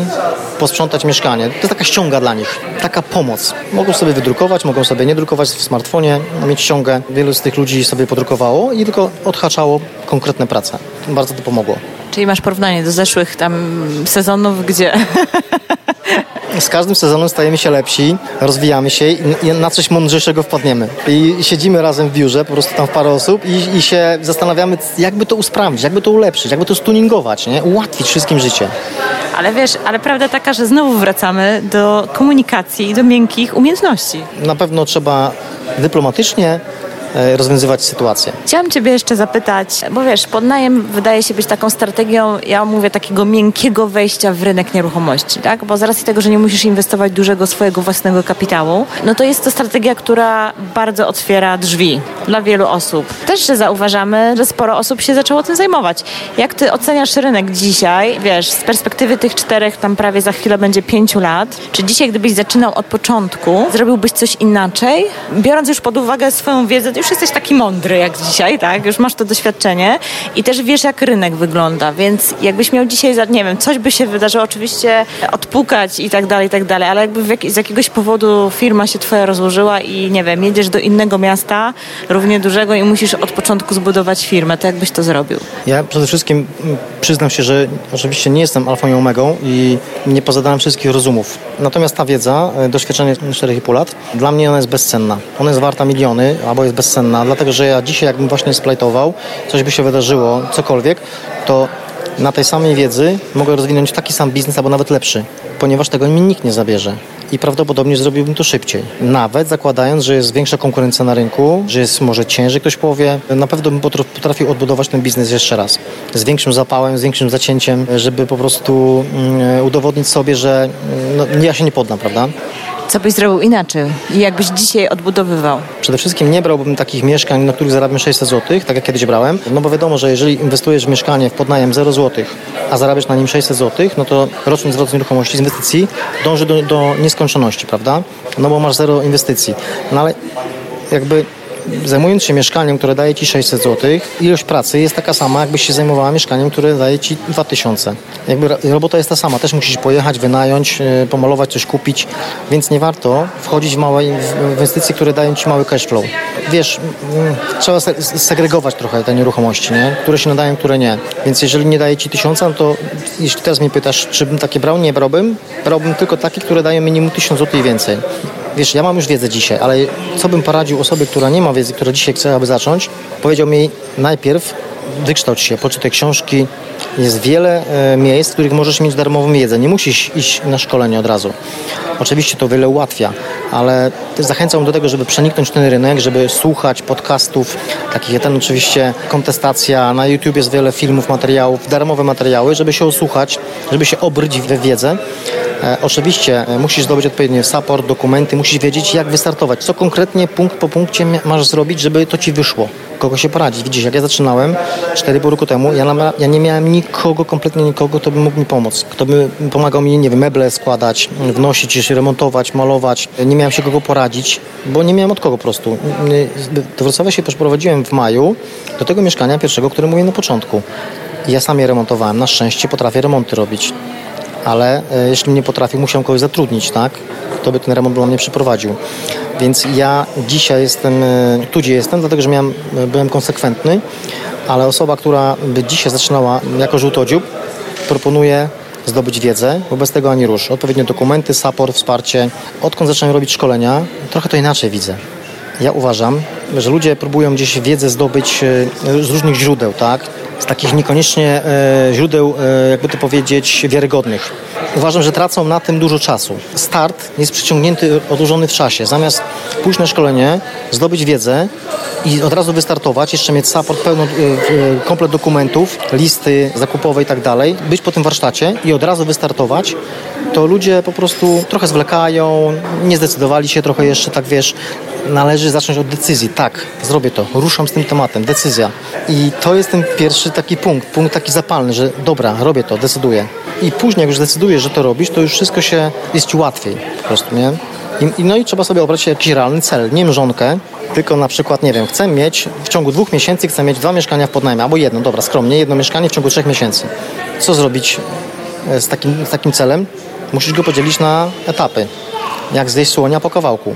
posprzątać mieszkanie. To jest taka ściąga dla nich, taka pomoc. Mogą sobie wydrukować, mogą sobie nie drukować w smartfonie, mieć ściągę. Wielu z tych ludzi sobie podrukowało i tylko odhaczało konkretne prace. Bardzo to pomogło. Czyli masz porównanie do zeszłych tam sezonów, gdzie... <laughs> Z każdym sezonem stajemy się lepsi, rozwijamy się i na coś mądrzejszego wpadniemy. I siedzimy razem w biurze, po prostu tam w parę osób i, i się zastanawiamy, jakby to usprawnić, jakby to ulepszyć, jakby to stuningować, nie? ułatwić wszystkim życie. Ale wiesz, ale prawda taka, że znowu wracamy do komunikacji i do miękkich umiejętności. Na pewno trzeba dyplomatycznie rozwiązywać sytuację. Chciałam Ciebie jeszcze zapytać, bo wiesz, podnajem wydaje się być taką strategią, ja mówię, takiego miękkiego wejścia w rynek nieruchomości, tak? Bo z racji tego, że nie musisz inwestować dużego swojego własnego kapitału, no to jest to strategia, która bardzo otwiera drzwi dla wielu osób. Też zauważamy, że sporo osób się zaczęło tym zajmować. Jak Ty oceniasz rynek dzisiaj, wiesz, z perspektywy tych czterech, tam prawie za chwilę będzie pięciu lat, czy dzisiaj, gdybyś zaczynał od początku, zrobiłbyś coś inaczej? Biorąc już pod uwagę swoją wiedzę, już jesteś taki mądry jak dzisiaj, tak? Już masz to doświadczenie i też wiesz, jak rynek wygląda, więc jakbyś miał dzisiaj, nie wiem, coś by się wydarzyło, oczywiście odpukać i tak dalej, i tak dalej, ale jakby jak, z jakiegoś powodu firma się twoja rozłożyła i nie wiem, jedziesz do innego miasta, równie dużego i musisz od początku zbudować firmę, to jakbyś to zrobił? Ja przede wszystkim Przyznam się, że oczywiście nie jestem alfą i omegą i nie pozadałem wszystkich rozumów. Natomiast ta wiedza, e, doświadczenie 4,5 lat, dla mnie ona jest bezcenna. Ona jest warta miliony, albo jest bezcenna, dlatego że ja dzisiaj jakbym właśnie splajtował, coś by się wydarzyło, cokolwiek, to na tej samej wiedzy mogę rozwinąć taki sam biznes, albo nawet lepszy, ponieważ tego mi nikt nie zabierze i prawdopodobnie zrobiłbym to szybciej. Nawet zakładając, że jest większa konkurencja na rynku, że jest może ciężej, ktoś powie, na pewno bym potrafił odbudować ten biznes jeszcze raz. Z większym zapałem, z większym zacięciem, żeby po prostu mm, udowodnić sobie, że no, ja się nie poddam, prawda? Co byś zrobił inaczej i jakbyś dzisiaj odbudowywał? Przede wszystkim nie brałbym takich mieszkań, na których zarabiam 600 zł, tak jak kiedyś brałem, no bo wiadomo, że jeżeli inwestujesz w mieszkanie w podnajem 0 zł, a zarabiasz na nim 600 zł, no to roczny zwrot z nieruchomości, z inwestycji dąży do, do nieskończoności, prawda? No bo masz zero inwestycji. No ale jakby zajmując się mieszkaniem, które daje Ci 600 zł, ilość pracy jest taka sama, jakbyś się zajmowała mieszkaniem, które daje Ci 2000. Jakby robota jest ta sama, też musisz pojechać, wynająć, e, pomalować, coś kupić, więc nie warto wchodzić w małe inwestycje, które dają Ci mały cash flow. Wiesz, trzeba segregować trochę te nieruchomości, nie? które się nadają, które nie. Więc jeżeli nie daje Ci tysiąca, no to jeśli teraz mnie pytasz, czy bym takie brał, nie brałbym. Brałbym tylko takie, które dają minimum 1000 zł i więcej. Wiesz, ja mam już wiedzę dzisiaj, ale co bym poradził osobie, która nie ma wiedzy, która dzisiaj chce, aby zacząć, powiedział mi najpierw wykształć się, poczytaj książki. Jest wiele e, miejsc, w których możesz mieć darmową wiedzę. Nie musisz iść na szkolenie od razu. Oczywiście to wiele ułatwia, ale zachęcam do tego, żeby przeniknąć ten rynek, żeby słuchać podcastów, takich jak ten oczywiście kontestacja. Na YouTube jest wiele filmów, materiałów, darmowe materiały, żeby się osłuchać, żeby się obryć we wiedzę. E, oczywiście e, musisz zdobyć odpowiedni support, dokumenty, musisz wiedzieć jak wystartować, co konkretnie punkt po punkcie masz zrobić, żeby to ci wyszło kogo się poradzić. Widzisz, jak ja zaczynałem 4,5 roku temu, ja, ja nie miałem nikogo, kompletnie nikogo, kto by mógł mi pomóc. Kto by pomagał mi, nie wiem, meble składać, wnosić, remontować, malować. Nie miałem się kogo poradzić, bo nie miałem od kogo po prostu. Do Wrocławia się przeprowadziłem w maju do tego mieszkania pierwszego, które mówię na początku. Ja sam je remontowałem. Na szczęście potrafię remonty robić ale e, jeśli nie potrafił, musiał kogoś zatrudnić, tak? Kto by ten remont dla mnie przeprowadził. Więc ja dzisiaj jestem e, tu, gdzie jestem, dlatego że miałem, e, byłem konsekwentny, ale osoba, która by dzisiaj zaczynała jako żółtodziób, proponuje zdobyć wiedzę, wobec tego ani rusz. Odpowiednie dokumenty, support, wsparcie. Odkąd zacząłem robić szkolenia, trochę to inaczej widzę. Ja uważam, że ludzie próbują gdzieś wiedzę zdobyć z różnych źródeł, tak? z takich niekoniecznie e, źródeł, e, jakby to powiedzieć, wiarygodnych. Uważam, że tracą na tym dużo czasu. Start jest przyciągnięty, odłożony w czasie. Zamiast pójść na szkolenie, zdobyć wiedzę i od razu wystartować, jeszcze mieć support, pełno, e, komplet dokumentów, listy zakupowe i tak dalej, być po tym warsztacie i od razu wystartować, to ludzie po prostu trochę zwlekają, nie zdecydowali się trochę jeszcze, tak wiesz, należy zacząć od decyzji. Tak, zrobię to, ruszam z tym tematem, decyzja. I to jest ten pierwszy taki punkt, punkt taki zapalny, że dobra, robię to, decyduję. I później, jak już zdecydujesz, że to robisz, to już wszystko się jest ci łatwiej po prostu, nie? I, no i trzeba sobie obrać jakiś realny cel, nie mrzonkę, tylko na przykład, nie wiem, chcę mieć w ciągu dwóch miesięcy, chcę mieć dwa mieszkania w podnajmie, albo jedno, dobra, skromnie, jedno mieszkanie w ciągu trzech miesięcy. Co zrobić e, z takim, z takim celem? Musisz go podzielić na etapy, jak zjeść słonia po kawałku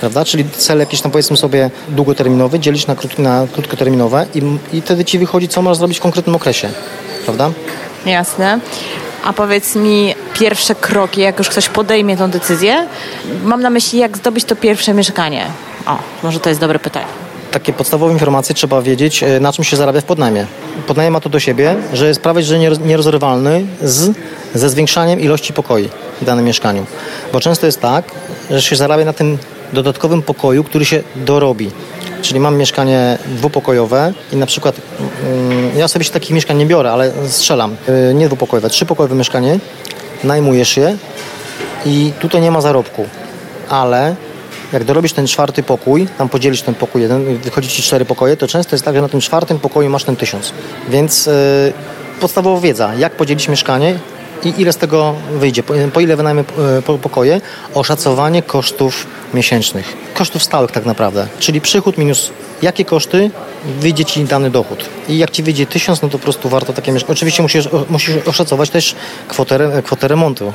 prawda? Czyli cel jakiś tam powiedzmy sobie długoterminowy dzielisz na, krótki, na krótkoterminowe i, i wtedy ci wychodzi, co masz zrobić w konkretnym okresie, prawda? Jasne. A powiedz mi pierwsze kroki, jak już ktoś podejmie tą decyzję. Mam na myśli, jak zdobyć to pierwsze mieszkanie. O, może to jest dobre pytanie takie podstawowe informacje trzeba wiedzieć, e, na czym się zarabia w podnajmie. Podnajem ma to do siebie, że jest prawie że nierozrywalny z, ze zwiększaniem ilości pokoi w danym mieszkaniu. Bo często jest tak, że się zarabia na tym dodatkowym pokoju, który się dorobi. Czyli mam mieszkanie dwupokojowe i na przykład mm, ja sobie się takich mieszkań nie biorę, ale strzelam. Y, nie dwupokojowe, trzypokojowe mieszkanie, najmujesz je i tutaj nie ma zarobku. Ale jak dorobisz ten czwarty pokój, tam podzielisz ten pokój jeden, wychodzi ci cztery pokoje, to często jest tak, że na tym czwartym pokoju masz ten tysiąc. Więc yy, podstawowa wiedza, jak podzielić mieszkanie i ile z tego wyjdzie, po, ile wynajmę e, pokoje, oszacowanie kosztów miesięcznych, kosztów stałych tak naprawdę, czyli przychód minus jakie koszty wyjdzie Ci dany dochód. I jak Ci wyjdzie tysiąc, no to po prostu warto takie mieszkanie. Oczywiście musisz, musisz oszacować też kwotę, kwotę remontu,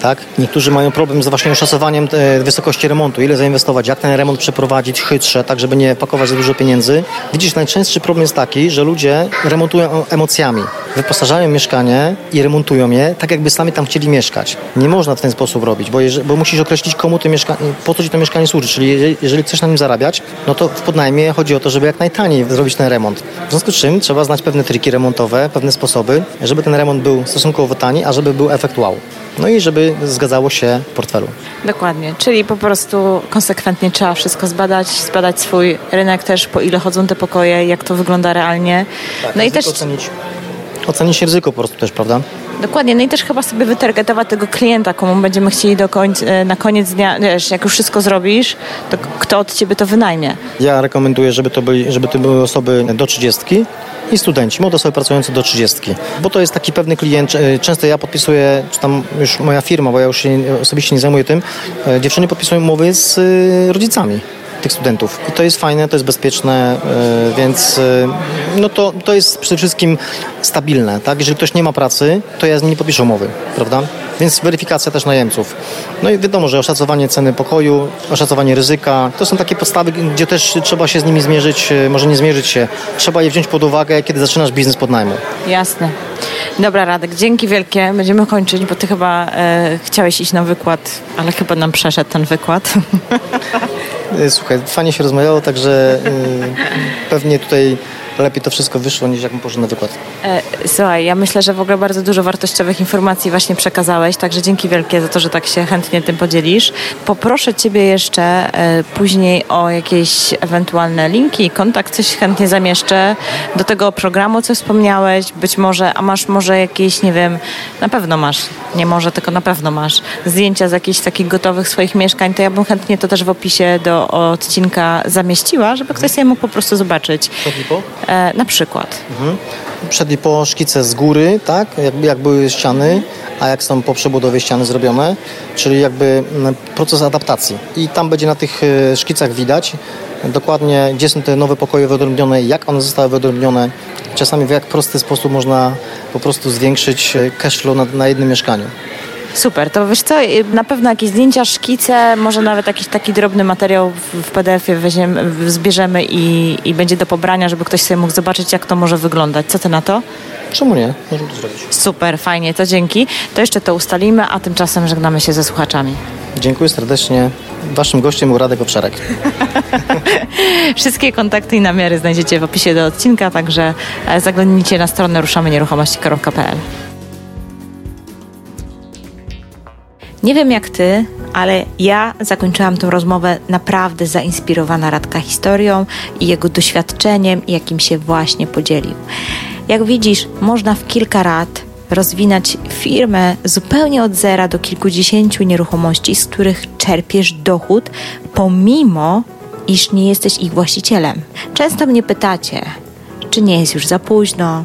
tak? Niektórzy mają problem z właśnie oszacowaniem e, wysokości remontu, ile zainwestować, jak ten remont przeprowadzić chytrze, tak żeby nie pakować za dużo pieniędzy. Widzisz, najczęstszy problem jest taki, że ludzie remontują emocjami. wyposażają mieszkanie i remontują je tak, jakby sami tam chcieli mieszkać. Nie można w ten sposób robić, bo, bo musisz określić, komu to mieszkanie, po co ci to mieszkanie służy. Czyli jeżeli chcesz na nim zarabiać, no to w podnajmie chodzi o to, żeby jak najtaniej zrobić ten remont. W związku z czym trzeba znać pewne triki remontowe, pewne sposoby, żeby ten remont był stosunkowo tani, a żeby był efekt wow. No i żeby zgadzało się w portfelu. Dokładnie, czyli po prostu konsekwentnie trzeba wszystko zbadać, zbadać swój rynek też, po ile chodzą te pokoje, jak to wygląda realnie. Tak, no i też ocenić, ocenić ryzyko po prostu też, prawda? Dokładnie, no i też chyba sobie wytargetować tego klienta, komu będziemy chcieli do końca, e, na koniec dnia, wiesz, jak już wszystko zrobisz, to kto od ciebie to wynajmie? Ja rekomenduję, żeby to, byli, żeby to były osoby do 30 i studenci, młode osoby pracujące do 30, bo to jest taki pewny klient, e, często ja podpisuję, czy tam już moja firma, bo ja już się osobiście nie zajmuję tym, e, dziewczyny podpisują umowy z rodzicami tych studentów. To jest fajne, to jest bezpieczne, e, więc e, no to, to jest przede wszystkim stabilne. Tak? Jeżeli ktoś nie ma pracy, to ja z nim nie podpiszę umowy, prawda? Więc weryfikacja też najemców. No i wiadomo, że oszacowanie ceny pokoju, oszacowanie ryzyka, to są takie podstawy, gdzie też trzeba się z nimi zmierzyć, e, może nie zmierzyć się, trzeba je wziąć pod uwagę, kiedy zaczynasz biznes pod najmu. Jasne. Dobra, Radek, dzięki wielkie. Będziemy kończyć, bo ty chyba e, chciałeś iść na wykład, ale chyba nam przeszedł ten wykład. <laughs> E, słuchaj, fajnie się rozmawiało, także e, pewnie tutaj lepiej to wszystko wyszło niż jak poszedł na wykład. E, słuchaj, ja myślę, że w ogóle bardzo dużo wartościowych informacji właśnie przekazałeś, także dzięki wielkie za to, że tak się chętnie tym podzielisz. Poproszę Ciebie jeszcze e, później o jakieś ewentualne linki, kontakt, coś chętnie zamieszczę do tego programu, co wspomniałeś, być może, a masz może jakieś, nie wiem, na pewno masz, nie może, tylko na pewno masz zdjęcia z jakichś takich gotowych swoich mieszkań, to ja bym chętnie to też w opisie do odcinka zamieściła, żeby ktoś sobie mógł po prostu zobaczyć. E, na przykład. Mhm. Przed i po szkice z góry, tak? Jak, jak były ściany, a jak są po przebudowie ściany zrobione, czyli jakby mm, proces adaptacji. I tam będzie na tych e, szkicach widać dokładnie, gdzie są te nowe pokoje wyodrębnione, jak one zostały wyodrębnione. Czasami w jak prosty sposób można po prostu zwiększyć e, cash flow na, na jednym mieszkaniu. Super, to wiesz co, y, na pewno jakieś zdjęcia, szkice, może nawet jakiś taki drobny materiał w PDF-ie weźmiemy, zbierzemy i, i będzie do pobrania, żeby ktoś sobie mógł zobaczyć, jak to może wyglądać. Co ty na to? Czemu nie? Możemy to zrobić. Super, fajnie, to dzięki. To jeszcze to ustalimy, a tymczasem żegnamy się ze słuchaczami. Dziękuję serdecznie. Waszym gościem był Radek Owczarek. <laughs> Wszystkie kontakty i namiary znajdziecie w opisie do odcinka, także e, zaglądnijcie na stronę ruszamy-nieruchomości.pl. Nie wiem jak ty, ale ja zakończyłam tę rozmowę naprawdę zainspirowana Radka historią i jego doświadczeniem, jakim się właśnie podzielił. Jak widzisz, można w kilka lat rozwinąć firmę zupełnie od zera do kilkudziesięciu nieruchomości, z których czerpiesz dochód, pomimo iż nie jesteś ich właścicielem. Często mnie pytacie, czy nie jest już za późno,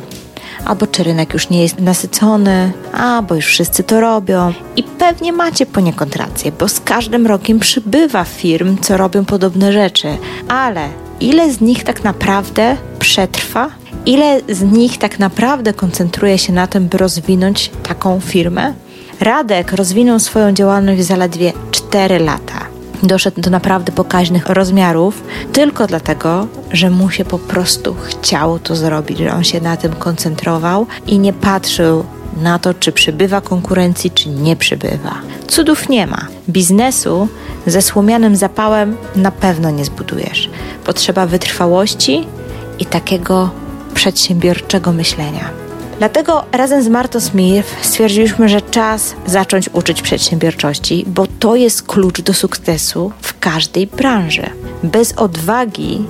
albo czy rynek już nie jest nasycony, albo już wszyscy to robią. I pewnie macie poniekąd rację, bo z każdym rokiem przybywa firm, co robią podobne rzeczy, ale ile z nich tak naprawdę przetrwa? Ile z nich tak naprawdę koncentruje się na tym, by rozwinąć taką firmę? Radek rozwinął swoją działalność w zaledwie 4 lata doszedł do naprawdę pokaźnych rozmiarów, tylko dlatego, że mu się po prostu chciało to zrobić, że on się na tym koncentrował i nie patrzył na to, czy przybywa konkurencji, czy nie przybywa. Cudów nie ma. Biznesu ze słomianym zapałem na pewno nie zbudujesz. Potrzeba wytrwałości i takiego przedsiębiorczego myślenia. Dlatego razem z Martą Smith stwierdziliśmy, że czas zacząć uczyć przedsiębiorczości, bo to jest klucz do sukcesu w każdej branży. Bez odwagi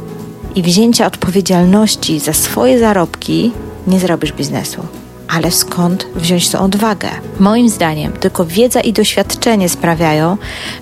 i wzięcia odpowiedzialności za swoje zarobki nie zrobisz biznesu. Ale skąd wziąć tą odwagę? Moim zdaniem, tylko wiedza i doświadczenie sprawiają,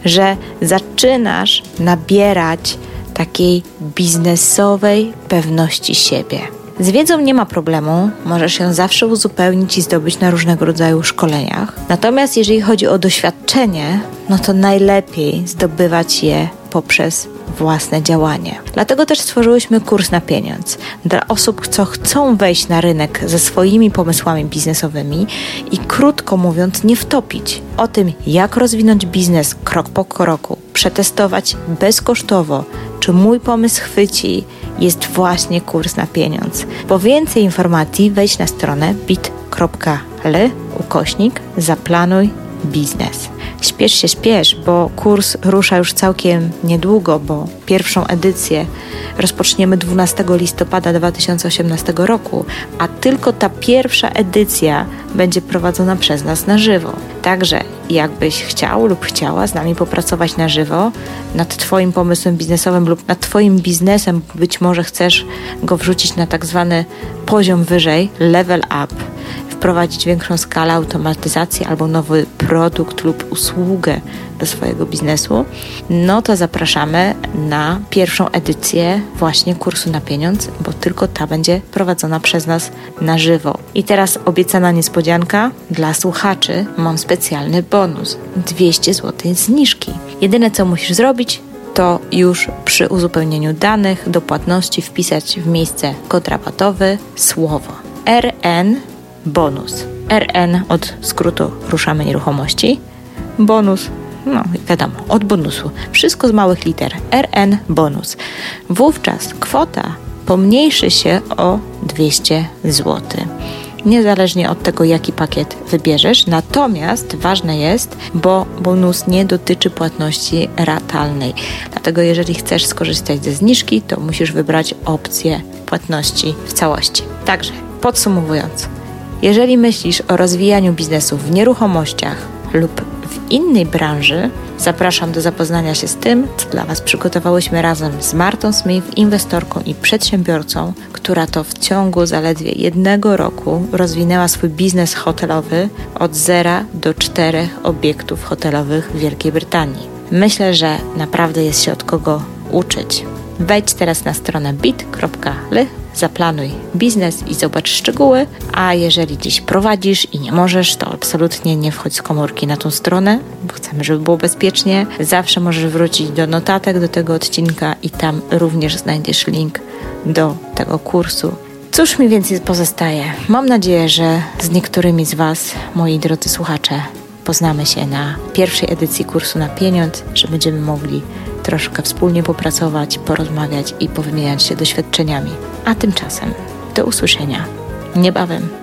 że zaczynasz nabierać takiej biznesowej pewności siebie. Z wiedzą nie ma problemu, możesz ją zawsze uzupełnić i zdobyć na różnego rodzaju szkoleniach. Natomiast jeżeli chodzi o doświadczenie, no to najlepiej zdobywać je poprzez własne działanie. Dlatego też stworzyłyśmy kurs na pieniądz dla osób, co chcą wejść na rynek ze swoimi pomysłami biznesowymi i krótko mówiąc, nie wtopić. O tym, jak rozwinąć biznes krok po kroku, przetestować bezkosztowo, czy mój pomysł chwyci, jest właśnie kurs na pieniądz. Po więcej informacji wejdź na stronę bit.ly ukośnik zaplanuj biznes. Śpiesz się, śpiesz, bo kurs rusza już całkiem niedługo, bo pierwszą edycję rozpoczniemy 12 listopada 2018 roku, a tylko ta pierwsza edycja będzie prowadzona przez nas na żywo. Także jakbyś chciał lub chciała z nami popracować na żywo nad Twoim pomysłem biznesowym lub nad Twoim biznesem, być może chcesz go wrzucić na tak zwany poziom wyżej, level up wprowadzić większą skalę automatyzacji albo nowy produkt lub usługę do swojego biznesu, no to zapraszamy na pierwszą edycję właśnie kursu na pieniądz, bo tylko ta będzie prowadzona przez nas na żywo. I teraz obiecana niespodzianka dla słuchaczy mam specjalny bonus 200 zł zniżki. Jedyne co musisz zrobić, to już przy uzupełnieniu danych do płatności wpisać w miejsce kod rabatowy słowo RN bonus. RN od skrótu ruszamy nieruchomości. Bonus, no wiadomo, od bonusu. Wszystko z małych liter. RN bonus. Wówczas kwota pomniejszy się o 200 zł. Niezależnie od tego, jaki pakiet wybierzesz. Natomiast ważne jest, bo bonus nie dotyczy płatności ratalnej. Dlatego, jeżeli chcesz skorzystać ze zniżki, to musisz wybrać opcję płatności w całości. Także podsumowując, jeżeli myślisz o rozwijaniu biznesu w nieruchomościach lub w innej branży, zapraszam do zapoznania się z tym, co dla Was przygotowałyśmy razem z Martą Smith, inwestorką i przedsiębiorcą, która to w ciągu zaledwie jednego roku rozwinęła swój biznes hotelowy od zera do czterech obiektów hotelowych w Wielkiej Brytanii. Myślę, że naprawdę jest się od kogo uczyć. Wejdź teraz na stronę bit.ly zaplanuj biznes i zobacz szczegóły, a jeżeli dziś prowadzisz i nie możesz, to absolutnie nie wchodź z komórki na tą stronę, bo chcemy, żeby było bezpiecznie. Zawsze możesz wrócić do notatek do tego odcinka i tam również znajdziesz link do tego kursu. Cóż mi więcej pozostaje? Mam nadzieję, że z niektórymi z Was, moi drodzy słuchacze, poznamy się na pierwszej edycji kursu na pieniądz, że będziemy mogli troszkę wspólnie popracować, porozmawiać i powymieniać się doświadczeniami. A tymczasem do usłyszenia niebawem.